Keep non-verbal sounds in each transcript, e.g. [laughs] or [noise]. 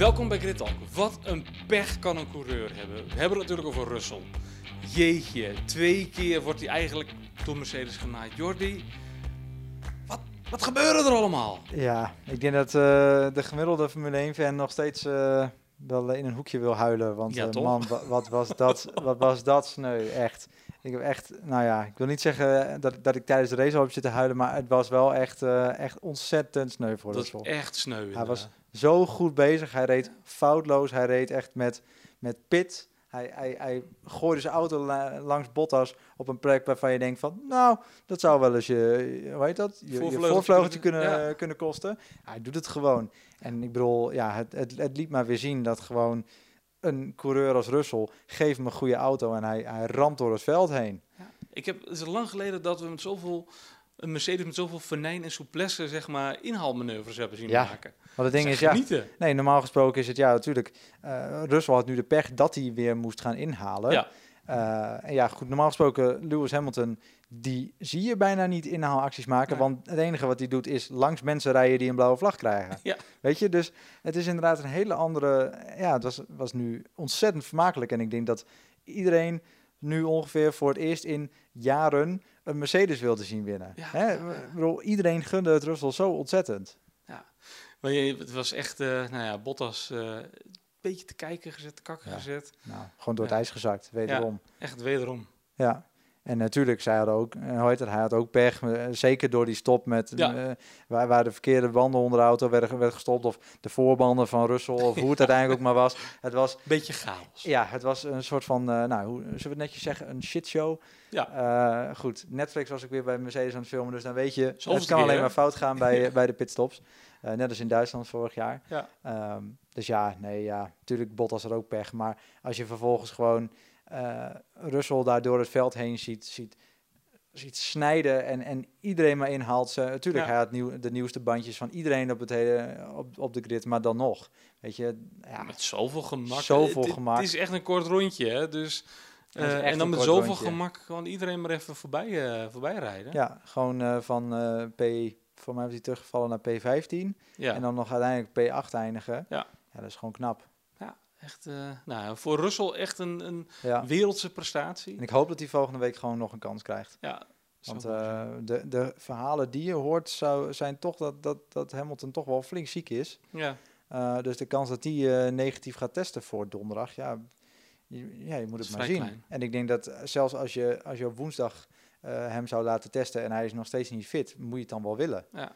Welkom bij Grid Talk. Wat een pech kan een coureur hebben. We hebben het natuurlijk over Russell. Jeetje, twee keer wordt hij eigenlijk door Mercedes genaaid. Jordi, wat, wat gebeurde er allemaal? Ja, ik denk dat eh, de gemiddelde Formule 1-fan nog steeds uh, wel in een hoekje wil huilen. Want Ja, eh, man, wa- wat was, dat, [laughs] wat was dat sneu, echt. Ik heb echt, nou ja, ik wil niet zeggen dat, dat ik tijdens de race al heb zitten huilen, maar het was wel echt, eh, echt ontzettend sneu voor Dat is Russell. echt sneu. Hij was zo goed bezig, hij reed foutloos, hij reed echt met, met pit. Hij, hij, hij gooide zijn auto la- langs Bottas op een plek waarvan je denkt van, nou, dat zou wel eens je, hoe heet dat? Je, je Voorvleugeltje kunnen- kunnen, ja. kunnen kosten. Hij doet het gewoon. En ik bedoel, ja, het, het, het liet maar weer zien dat gewoon een coureur als Russell, geeft hem een goede auto en hij, hij ramt door het veld heen. Ik heb, het is lang geleden dat we met zoveel, een Mercedes met zoveel venijn en souplesse, zeg maar, inhaalmanoeuvres hebben zien Ja, maken. Maar het ding Dat is, ja, genieten. nee, normaal gesproken is het, ja, natuurlijk, eh Russell had nu de pech dat hij weer moest gaan inhalen. Ja. Eh, en ja, goed, normaal gesproken, Lewis Hamilton, die zie je bijna niet inhaalacties maken. Want het enige wat hij doet is langs mensen rijden die een blauwe vlag krijgen. Ja. Weet je, dus het is inderdaad een hele andere... Ja, het was, was nu ontzettend vermakelijk. En ik denk dat iedereen nu ongeveer voor het eerst in jaren een Mercedes wilde zien winnen. Ja. Hè? Bedoel, iedereen gunde het Russell zo ontzettend. Maar je, het was echt, eh, nou ja, Bottas eh, een beetje te kijken gezet, te kakken Ja. gezet. Nou, gewoon door het Ja. ijs gezakt, wederom. Echt wederom. Ja. En natuurlijk, zij hadden ook, eh, hoe heet het, hij had ook pech, eh, zeker door die stop met, Ja. eh, waar, waar de verkeerde banden onder de auto werden, werden gestopt, of de voorbanden van Russell, of hoe het uiteindelijk ook maar was. Het was, Beetje chaos. ja, het was een soort van, nou, hoe zullen we het netjes zeggen, een shitshow. Ja. Goed, Netflix was ik weer bij Mercedes aan het filmen, dus dan weet je, het kan keer, alleen hè? maar fout gaan bij, [laughs] bij de pitstops. Net als in Duitsland vorig jaar. Ja. Ehm, dus ja, nee, ja, natuurlijk Bottas had ook pech. Maar als je vervolgens gewoon eh Russell daar door het veld heen ziet, ziet, ziet snijden en, en iedereen maar inhaalt. Ze, natuurlijk, Ja. hij had nieuw, de nieuwste bandjes van iedereen op, het hele, op, op de grid, maar dan nog. Weet je, ja, Met zoveel gemak. Zoveel Het- gemak. Het is echt een kort rondje, hè. Dus, eh, en dan met zoveel rondje. gemak gewoon iedereen maar even voorbij, eh, voorbij rijden. ja gewoon van P, voor mij was hij teruggevallen naar P15 Ja, en dan nog uiteindelijk P8 eindigen. Ja. ja, dat is gewoon knap. Echt, eh, nou, voor Russell echt een, een Ja. wereldse prestatie. En ik hoop dat hij volgende week gewoon nog een kans krijgt. Ja, Want eh, de, de verhalen die je hoort zou, zijn toch dat, dat, dat Hamilton toch wel flink ziek is. ja. Uh, dus de kans dat hij negatief gaat testen voor donderdag, ja, je, ja, je moet het maar zien. klein. En ik denk dat zelfs als je, als je op woensdag hem zou laten testen en hij is nog steeds niet fit, moet je het dan wel willen. Ja.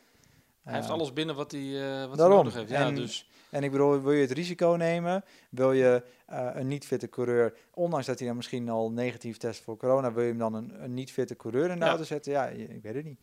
Hij heeft Uh, alles binnen wat hij, uh, wat hij nodig heeft. Ja, En- dus, En ik bedoel, wil je het risico nemen? Wil je uh, een niet-fitte coureur, ondanks dat hij dan misschien al negatief test voor corona, wil je hem dan een, een niet-fitte coureur in de Ja. auto zetten? Ja, ik weet het niet.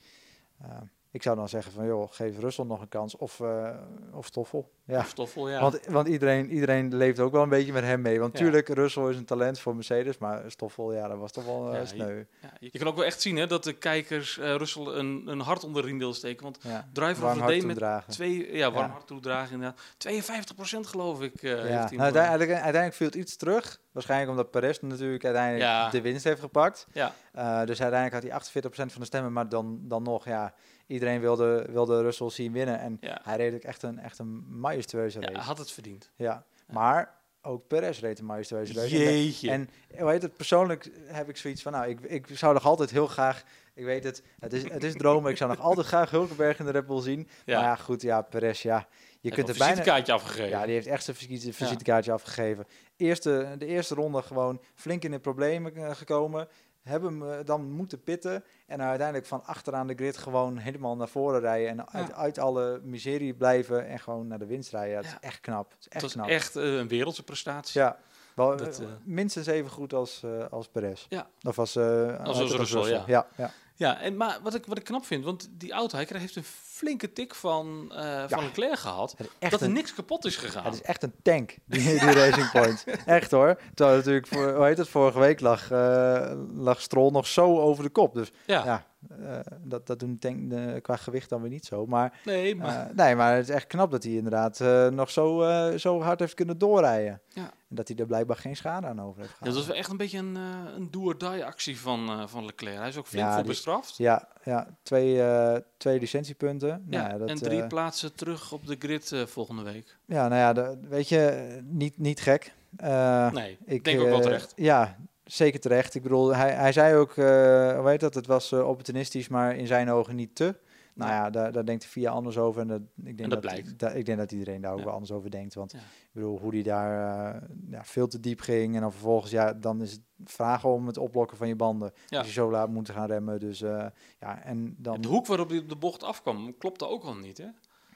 Uh, ik zou dan zeggen van, joh, geef Russell nog een kans of, uh, of Stoffel. Ja. Stoffel, ja. Want, want iedereen, iedereen leeft ook wel een beetje met hem mee. Want Ja. tuurlijk, Russell is een talent voor Mercedes, maar Stoffel, ja, dat was toch wel uh, Ja, sneu. ja, je kan ook wel echt zien hè, dat de kijkers uh, Russell een, een hart onder de riem willen steken. Want. Driver of the Day met toedragen. twee, ja, warm hart toedragen inderdaad. 52% geloof ik. Uh, heeft hij nou, uiteindelijk, uiteindelijk viel het iets terug. Waarschijnlijk omdat Perez natuurlijk uiteindelijk Ja. de winst heeft gepakt. Ja. Uh, dus uiteindelijk had hij 48% van de stemmen, maar dan, dan nog, ja, iedereen wilde, wilde Russell zien winnen. En Ja. hij reed ook echt een, echt een majestueuze race. hij had het verdiend. Ja. Maar ook Perez reed een majestueuze race. En- Jeetje. En heet het, persoonlijk heb ik zoiets van, nou, ik, ik zou nog altijd heel graag, ik weet het, het is, het is dromen, ik zou nog altijd graag Hulkenberg in de Red Bull zien. Maar ja, goed, ja, Perez, ja, je kunt er een bijna... visitekaartje afgegeven. Ja, die heeft echt zijn visite- visitekaartje afgegeven. Eerste, de eerste ronde gewoon flink in de problemen eh, gekomen. Hebben hem eh, dan moeten pitten. En uiteindelijk van achteraan de grid gewoon helemaal naar voren rijden. En uit, Ja. uit alle miserie blijven en gewoon naar de winst rijden. Ja, het Ja. is echt knap. Het is echt het was knap. echt eh, een wereldse prestatie. Ja, wel, Dat, eh, eh, minstens even goed als, eh als Perez. Ja. Of als, eh Als als Russell, ja. ja. ja. Ja, en, maar wat ik, wat ik knap vind, want die auto, hij krijgt- heeft een flinke tik van, eh van Leclerc gehad. Echt dat er een, niks kapot is gegaan. het is echt een tank, die, die Racing Point. [laughs] Echt hoor. Terwijl natuurlijk, voor, hoe heet het, vorige week lag, eh lag Stroll nog zo over de kop. Dus ja. ja, eh, dat, dat doen denk, eh, qua gewicht dan weer niet zo. Maar, Nee, maar... eh, nee, maar het is echt knap dat hij inderdaad nog zo, zo hard heeft kunnen doorrijden. Ja. En dat hij er blijkbaar geen schade aan over heeft Ja, gehad. dat was wel echt een beetje een, een do-or-die actie van, van Leclerc. Hij is ook flink Ja, voor die- bestraft. Ja, ja twee, twee licentiepunten. Ja, Nou dat, en drie plaatsen terug op de grid volgende week. ja, nou ja, de- weet je, niet, niet gek. Nee, ik denk ook wel terecht. Ja, zeker terecht. Ik bedoel, hij, hij zei ook, eh hoe heet dat, het was eh, opportunistisch, maar in zijn ogen niet te. Nou Ja. daar, daar denkt de VIA anders over. En dat, ik, denk dat ik denk dat iedereen daar ook Ja. wel anders over denkt. Want Ja. ik bedoel, hoe die daar eh, ja, veel te diep ging. En dan vervolgens, ja, dan is het vragen om het opblokken van je banden. Ja. Als je zo laat moet gaan remmen. Dus eh, ja, en dan... De hoek waarop hij op de bocht afkwam, klopte ook al niet. Hè?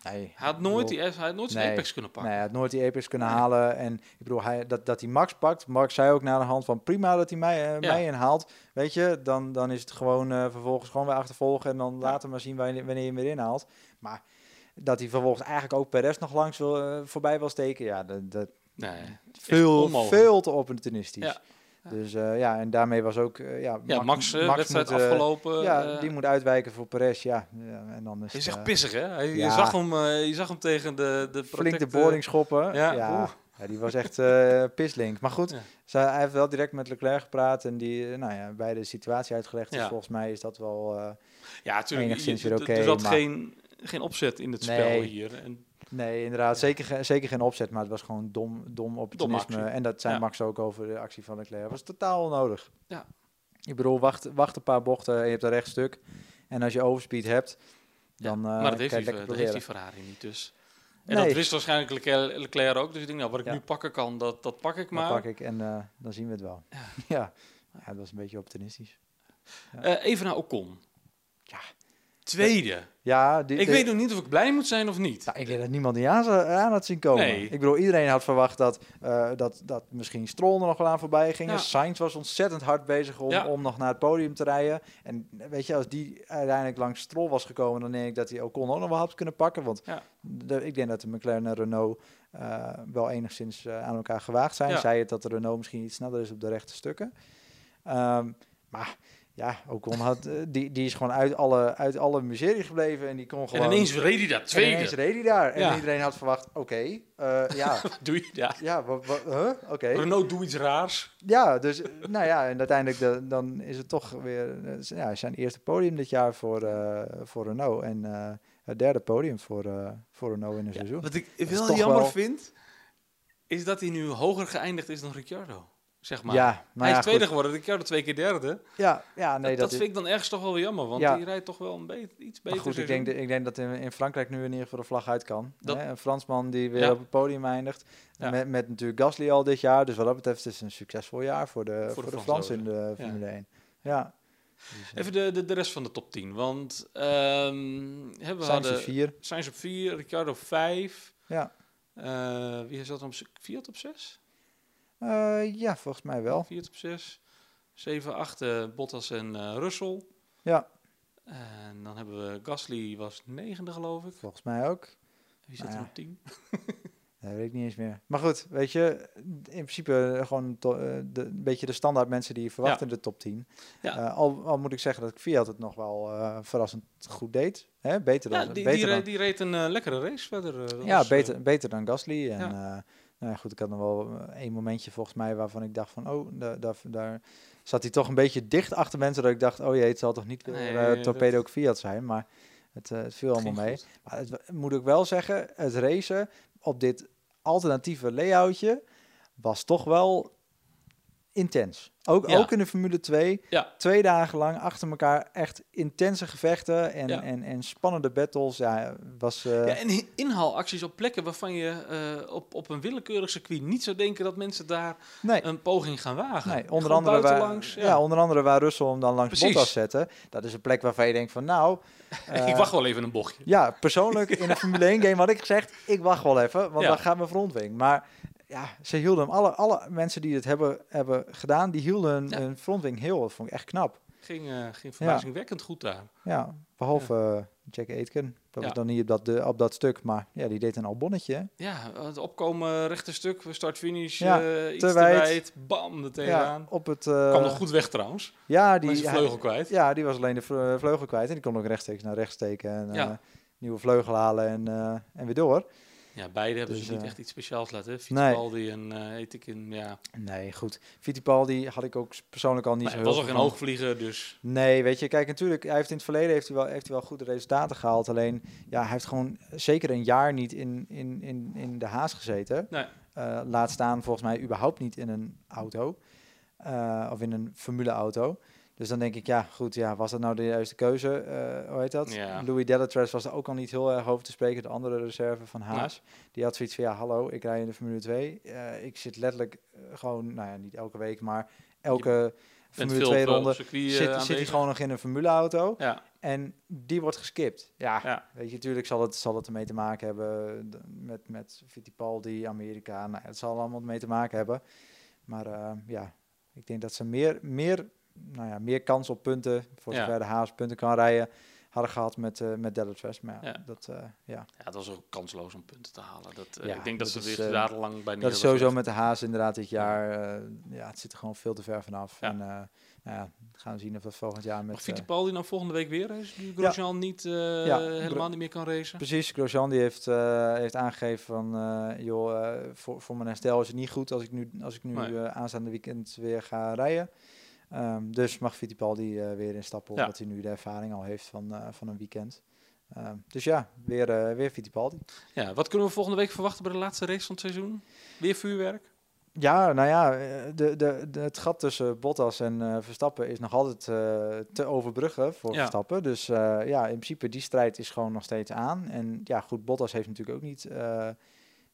Hij had nooit, bedoel- die, hij had nooit zijn Nee. apex kunnen pakken. Nee, hij had nooit die apex kunnen Nee. halen. En ik bedoel, hij, dat, dat hij Max pakt. Max zei ook naar de hand van prima dat hij mij, Ja. mij inhaalt. Weet je, dan, dan is het gewoon eh, vervolgens gewoon weer achtervolgen. En dan Ja. later maar zien wanneer, wanneer je hem weer inhaalt. Maar dat hij vervolgens eigenlijk ook Perez nog langs wil, eh, voorbij wil steken. Ja, dat, dat Nee. veel, veel te opportunistisch. Ja. Ja. Dus eh, ja, en daarmee was ook... eh, ja, Ja, Max, eh, wedstrijd moet, afgelopen. ja, die moet uitwijken voor Perez. Ja, ja en dan is hij is het, echt pissig, hè? Hij, je, zag hem, eh, je zag hem tegen de, de flink de boarding schoppen. Ja, Ja, die was echt eh pislink. Maar goed, Ja. ze, hij heeft wel direct met Leclerc gepraat en die, nou ja, bij de situatie uitgelegd. Dus Ja. volgens mij is dat wel... eh, Ja, natuurlijk. enigszins je- weer er- oké, Er zat maar- geen, geen opzet in het spel Nee. hier. En, nee, inderdaad, zeker, zeker geen opzet, maar het was gewoon dom, dom opportunisme. actie. en dat zei Ja. Max ook over de actie van Leclerc. was totaal onnodig. Ja. Ik bedoel, wacht, wacht een paar bochten en je hebt een rechtstuk. En als je overspeed hebt, dan ja, eh, maar dat heeft, die, dat heeft. Ferrari niet dus. En Nee. dat wist waarschijnlijk Leclerc, Leclerc ook. Dus ik denk, nou, wat ik Ja. nu pakken kan, dat, dat pak ik maar. pak ik en eh, dan zien we het wel. Ja. [laughs] Ja, dat was een beetje opportunistisch. Eh, even naar Ocon. Ja. Tweede. Ja, die, Ik de- weet nog niet of ik blij moet zijn of niet. Nou, ik denk dat niemand die aan, aan had zien komen. Nee. Ik bedoel, iedereen had verwacht dat, eh, dat, dat misschien Stroll er nog wel aan voorbij ging. Ja. Sainz was ontzettend hard bezig om, Ja. om nog naar het podium te rijden. En weet je, als die uiteindelijk langs Stroll was gekomen, dan denk ik dat hij Ocon ook nog wel had kunnen pakken. Want Ja. de, ik denk dat de McLaren en Renault eh, wel enigszins eh, aan elkaar gewaagd zijn. Ja. Zij het dat de Renault misschien iets sneller is op de rechte stukken. Ehm, maar ja, Ocon had, eh, die, die is gewoon uit alle, uit alle miserie gebleven en die kon En gewoon... ineens reed hij dat En tweede. ineens reed hij daar. En Ja. iedereen had verwacht, oké, eh, ja, [laughs] Doe je, ja. ja, wat, wat, huh? oké. Renault doet iets raars. Ja, dus, eh, nou ja, en uiteindelijk de, dan is het toch weer ja, zijn eerste podium dit jaar voor, eh, voor Renault. En eh, het derde podium voor, eh, voor Renault in een seizoen. Wat ik wel jammer wel- vind, is dat hij nu hoger geëindigd is dan Ricciardo. Zeg maar. ja, nou hij ja, is tweede goed. geworden, Ricciardo twee keer derde. Ja, ja, nee, dat, dat, dat vind ik dan ergens toch wel weer jammer, want Ja. die rijdt toch wel een be- iets beter. Maar goed, ik denk, de- ik denk dat in, in Frankrijk nu in ieder geval de vlag uit kan. Dat- Hè? Een Fransman die weer op het podium eindigt. Met, met natuurlijk Gasly al dit jaar. Dus wat dat betreft is het een succesvol jaar voor de, voor de de. Fransen in de Ja. Formule 1. Ja. Dus, eh, Even de, de, de rest van de top 10, want hè, we Sainz hadden is vier. Sainz op 4, Ricciardo op 5. Ja. wie zat op 4 op 6? Eh, ja, volgens mij wel. 4 op 6. 7, 8, Bottas en eh, Russell. Ja, En dan hebben we Gasly was negende geloof ik. volgens mij ook. Wie zit Nou er op 10? Dat [laughs] weet ik niet eens meer. Maar goed, weet je, in principe gewoon eh, de, een beetje de standaard mensen die je verwacht Ja. in de top 10. Ja. Al, al moet ik zeggen dat ik Fiat het nog wel verrassend goed deed. Hè? Beter dan, Ja, die, beter die, dan, die reed een lekkere race verder. ja, eh, beter, beter dan Gasly. En ja. Nou ja, goed, ik had nog wel eh, één momentje volgens mij waarvan ik dacht van, oh, da- daar, daar zat hij toch een beetje dicht achter mensen. Dat ik dacht, oh jee, het zal toch niet weer Nee, eh, dat- torpedo ook Fiat zijn. Maar het, het viel allemaal mee. goed. Maar het, moet ik wel zeggen, het racen op dit alternatieve layoutje was toch wel intens. Ook, Ja. ook in de Formule 2, Ja, twee dagen lang achter elkaar echt intense gevechten en, Ja. en, en spannende battles. Ja, was... eh, ja, en in- inhaalacties op plekken waarvan je eh, op, op een willekeurig circuit niet zou denken dat mensen daar nee, een poging gaan wagen. nee, onder Gewoon andere, waar, buitenlangs, ja. onder andere waar Russell hem dan langs. Bottas zetten. Dat is een plek waarvan je denkt van nou... [laughs] ik wacht wel even een bochtje. Ja, persoonlijk in een Formule 1 game had ik gezegd, ik wacht wel even, want dan gaat mijn frontwing. Maar ja, ze hielden hem, alle, alle mensen die het hebben, hebben gedaan, die hielden hun, Ja. hun frontwing heel. Dat vond ik echt knap. Ging, eh ging verbazingwekkend goed daar. Ja, behalve, Jack Aitken. Dat was dan niet op dat, de, op dat stuk, maar ja, die deed een albonnetje. Ja, het opkomen rechterstuk, start-finish, eh, iets te te wijd. Bam, er tegenaan. Ja, op het... eh, Kwam nog goed weg trouwens. Ja, Die hij- vleugel kwijt. Ja, die was alleen de vle- vleugel kwijt. En die kon ook rechtstreeks naar rechts steken. En eh, nieuwe vleugel halen en, eh, en weer door. Ja, beide hebben Dus, ze niet eh, echt iets speciaals laten. Fittipaldi en eh Etikin, ja. Nee, goed. Fittipaldi had ik ook persoonlijk al niet zo heel was al geen hoogvlieger, dus... Nee, weet je, kijk, natuurlijk, hij heeft in het verleden heeft hij wel, heeft hij wel goede resultaten gehaald. Alleen, ja, hij heeft gewoon zeker een jaar niet in, in, in, in de haas gezeten. Nee. Eh, laat staan volgens mij überhaupt niet in een auto. Of in een formuleauto. Dus dan denk ik, ja, goed, ja, was dat nou de juiste keuze? Eh, hoe heet dat? Ja. Louis Delatres was er ook al niet heel erg over te spreken, de andere reserve van Haas. Die had zoiets van, ja, hallo, ik rij in de Formule 2. Eh, ik zit letterlijk eh, gewoon, nou ja, niet elke week, maar elke Formule veel 2 op, eh, ronde circuit, zit, zit hij gewoon nog in een formuleauto. Ja, En die wordt geskipt. Ja, ja. weet je, natuurlijk zal het, zal het ermee te maken hebben met, met Fittipaldi, Amerika. Nou, het zal allemaal mee te maken hebben. Maar ja, ik denk dat ze meer, meer, nou ja, meer kans op punten, voor Ja. zover de Haas punten kan rijden, hadden gehad met, eh met Delatres. Maar ja, Ja. dat, eh, ja. ja, het was ook kansloos om punten te halen. Dat, eh, Ja, ik denk dat, dat ze is, weer eh, jarenlang bij dat is sowieso met de Haas inderdaad dit jaar. eh, ja, het zit er gewoon veel te ver vanaf. Ja. En eh, nou ja, gaan we zien of dat volgend jaar met... Mag eh, Fittipaldi nou volgende week weer racen? Nu Grosjean niet, eh, Ja, helemaal niet meer kan racen? Precies, Grosjean die heeft, eh, heeft aangegeven van, eh, joh, voor, voor mijn herstel is het niet goed als ik nu, als ik nu Nee. eh, aanstaande weekend weer ga rijden. Ehm, dus mag Fittipaldi eh weer instappen, Ja. omdat hij nu de ervaring al heeft van, eh, van een weekend. Ehm, dus ja, weer, eh, weer Fittipaldi. Ja, wat kunnen we volgende week verwachten bij de laatste race van het seizoen? Weer vuurwerk? Ja, nou ja, de, de, de, het gat tussen Bottas en Verstappen is nog altijd te overbruggen voor Ja. Verstappen. Dus ja, in principe die strijd is gewoon nog steeds aan. En ja, goed, Bottas heeft natuurlijk ook niet,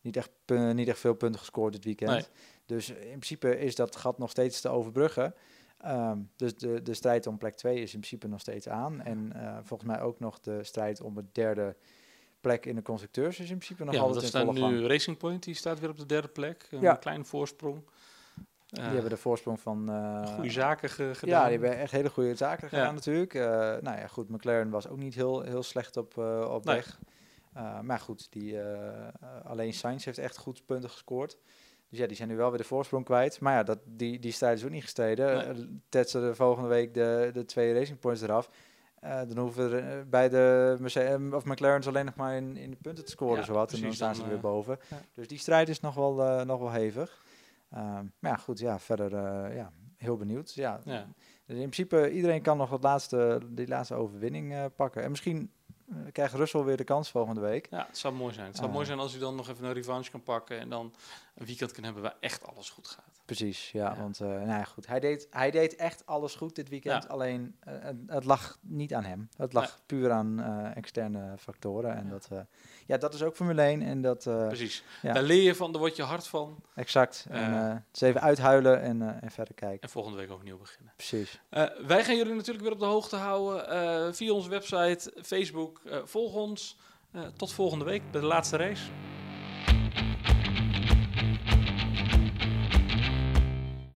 niet, echt, niet echt veel punten gescoord dit weekend. Nee. Dus in principe is dat gat nog steeds te overbruggen. Ehm, dus de, de strijd om plek 2 is in principe nog steeds aan. En eh, volgens mij ook nog de strijd om het derde plek in de constructeurs is in principe nog ja, altijd in staat volle nu gang. Racing Point, die staat weer op de derde plek. Een Ja. kleine voorsprong. Die hebben de voorsprong van... eh, goede zaken ge- gedaan. Ja, die hebben echt hele goede zaken gedaan Ja. natuurlijk. Eh, nou ja, goed, McLaren was ook niet heel, heel slecht op, eh, op Nee. weg. Eh, maar goed, die, eh, eh, alleen Sainz heeft echt goed punten gescoord. Dus ja, die zijn nu wel weer de voorsprong kwijt. Maar ja, dat, die, die strijd is ook niet gestreden. Nee. Eh, Tetsen de volgende week de, de twee Racing Points eraf. Eh, dan hoeven er eh, bij de Mercedes, of McLaren's alleen nog maar in, in de punten te scoren, Ja, zowat. En dan staan ze er weer boven. ja. Dus die strijd is nog wel, nog wel hevig. Maar ja, goed, ja, verder ja, heel benieuwd. Ja, Ja. dus in principe, iedereen kan nog het laatste, die laatste overwinning pakken. En misschien krijgt Russell weer de kans volgende week. ja, het zou mooi zijn. Het zou mooi zijn als hij dan nog even een revanche kan pakken en dan een weekend kan hebben waar echt alles goed gaat. Precies, ja. Ja. Want eh, nou ja, goed, hij, deed, hij deed echt alles goed dit weekend. Ja. Alleen, eh, het, lag niet aan hem. Het lag puur aan eh, externe factoren. En Ja. dat, ja, dat is ook Formule 1. En dat, Precies. Daar leer je van, daar word je hard van. exact. En het is even uithuilen en, en verder kijken. En volgende week overnieuw beginnen. Precies. Wij gaan jullie natuurlijk weer op de hoogte houden via onze website, Facebook. Volg ons. Tot volgende week bij de laatste race.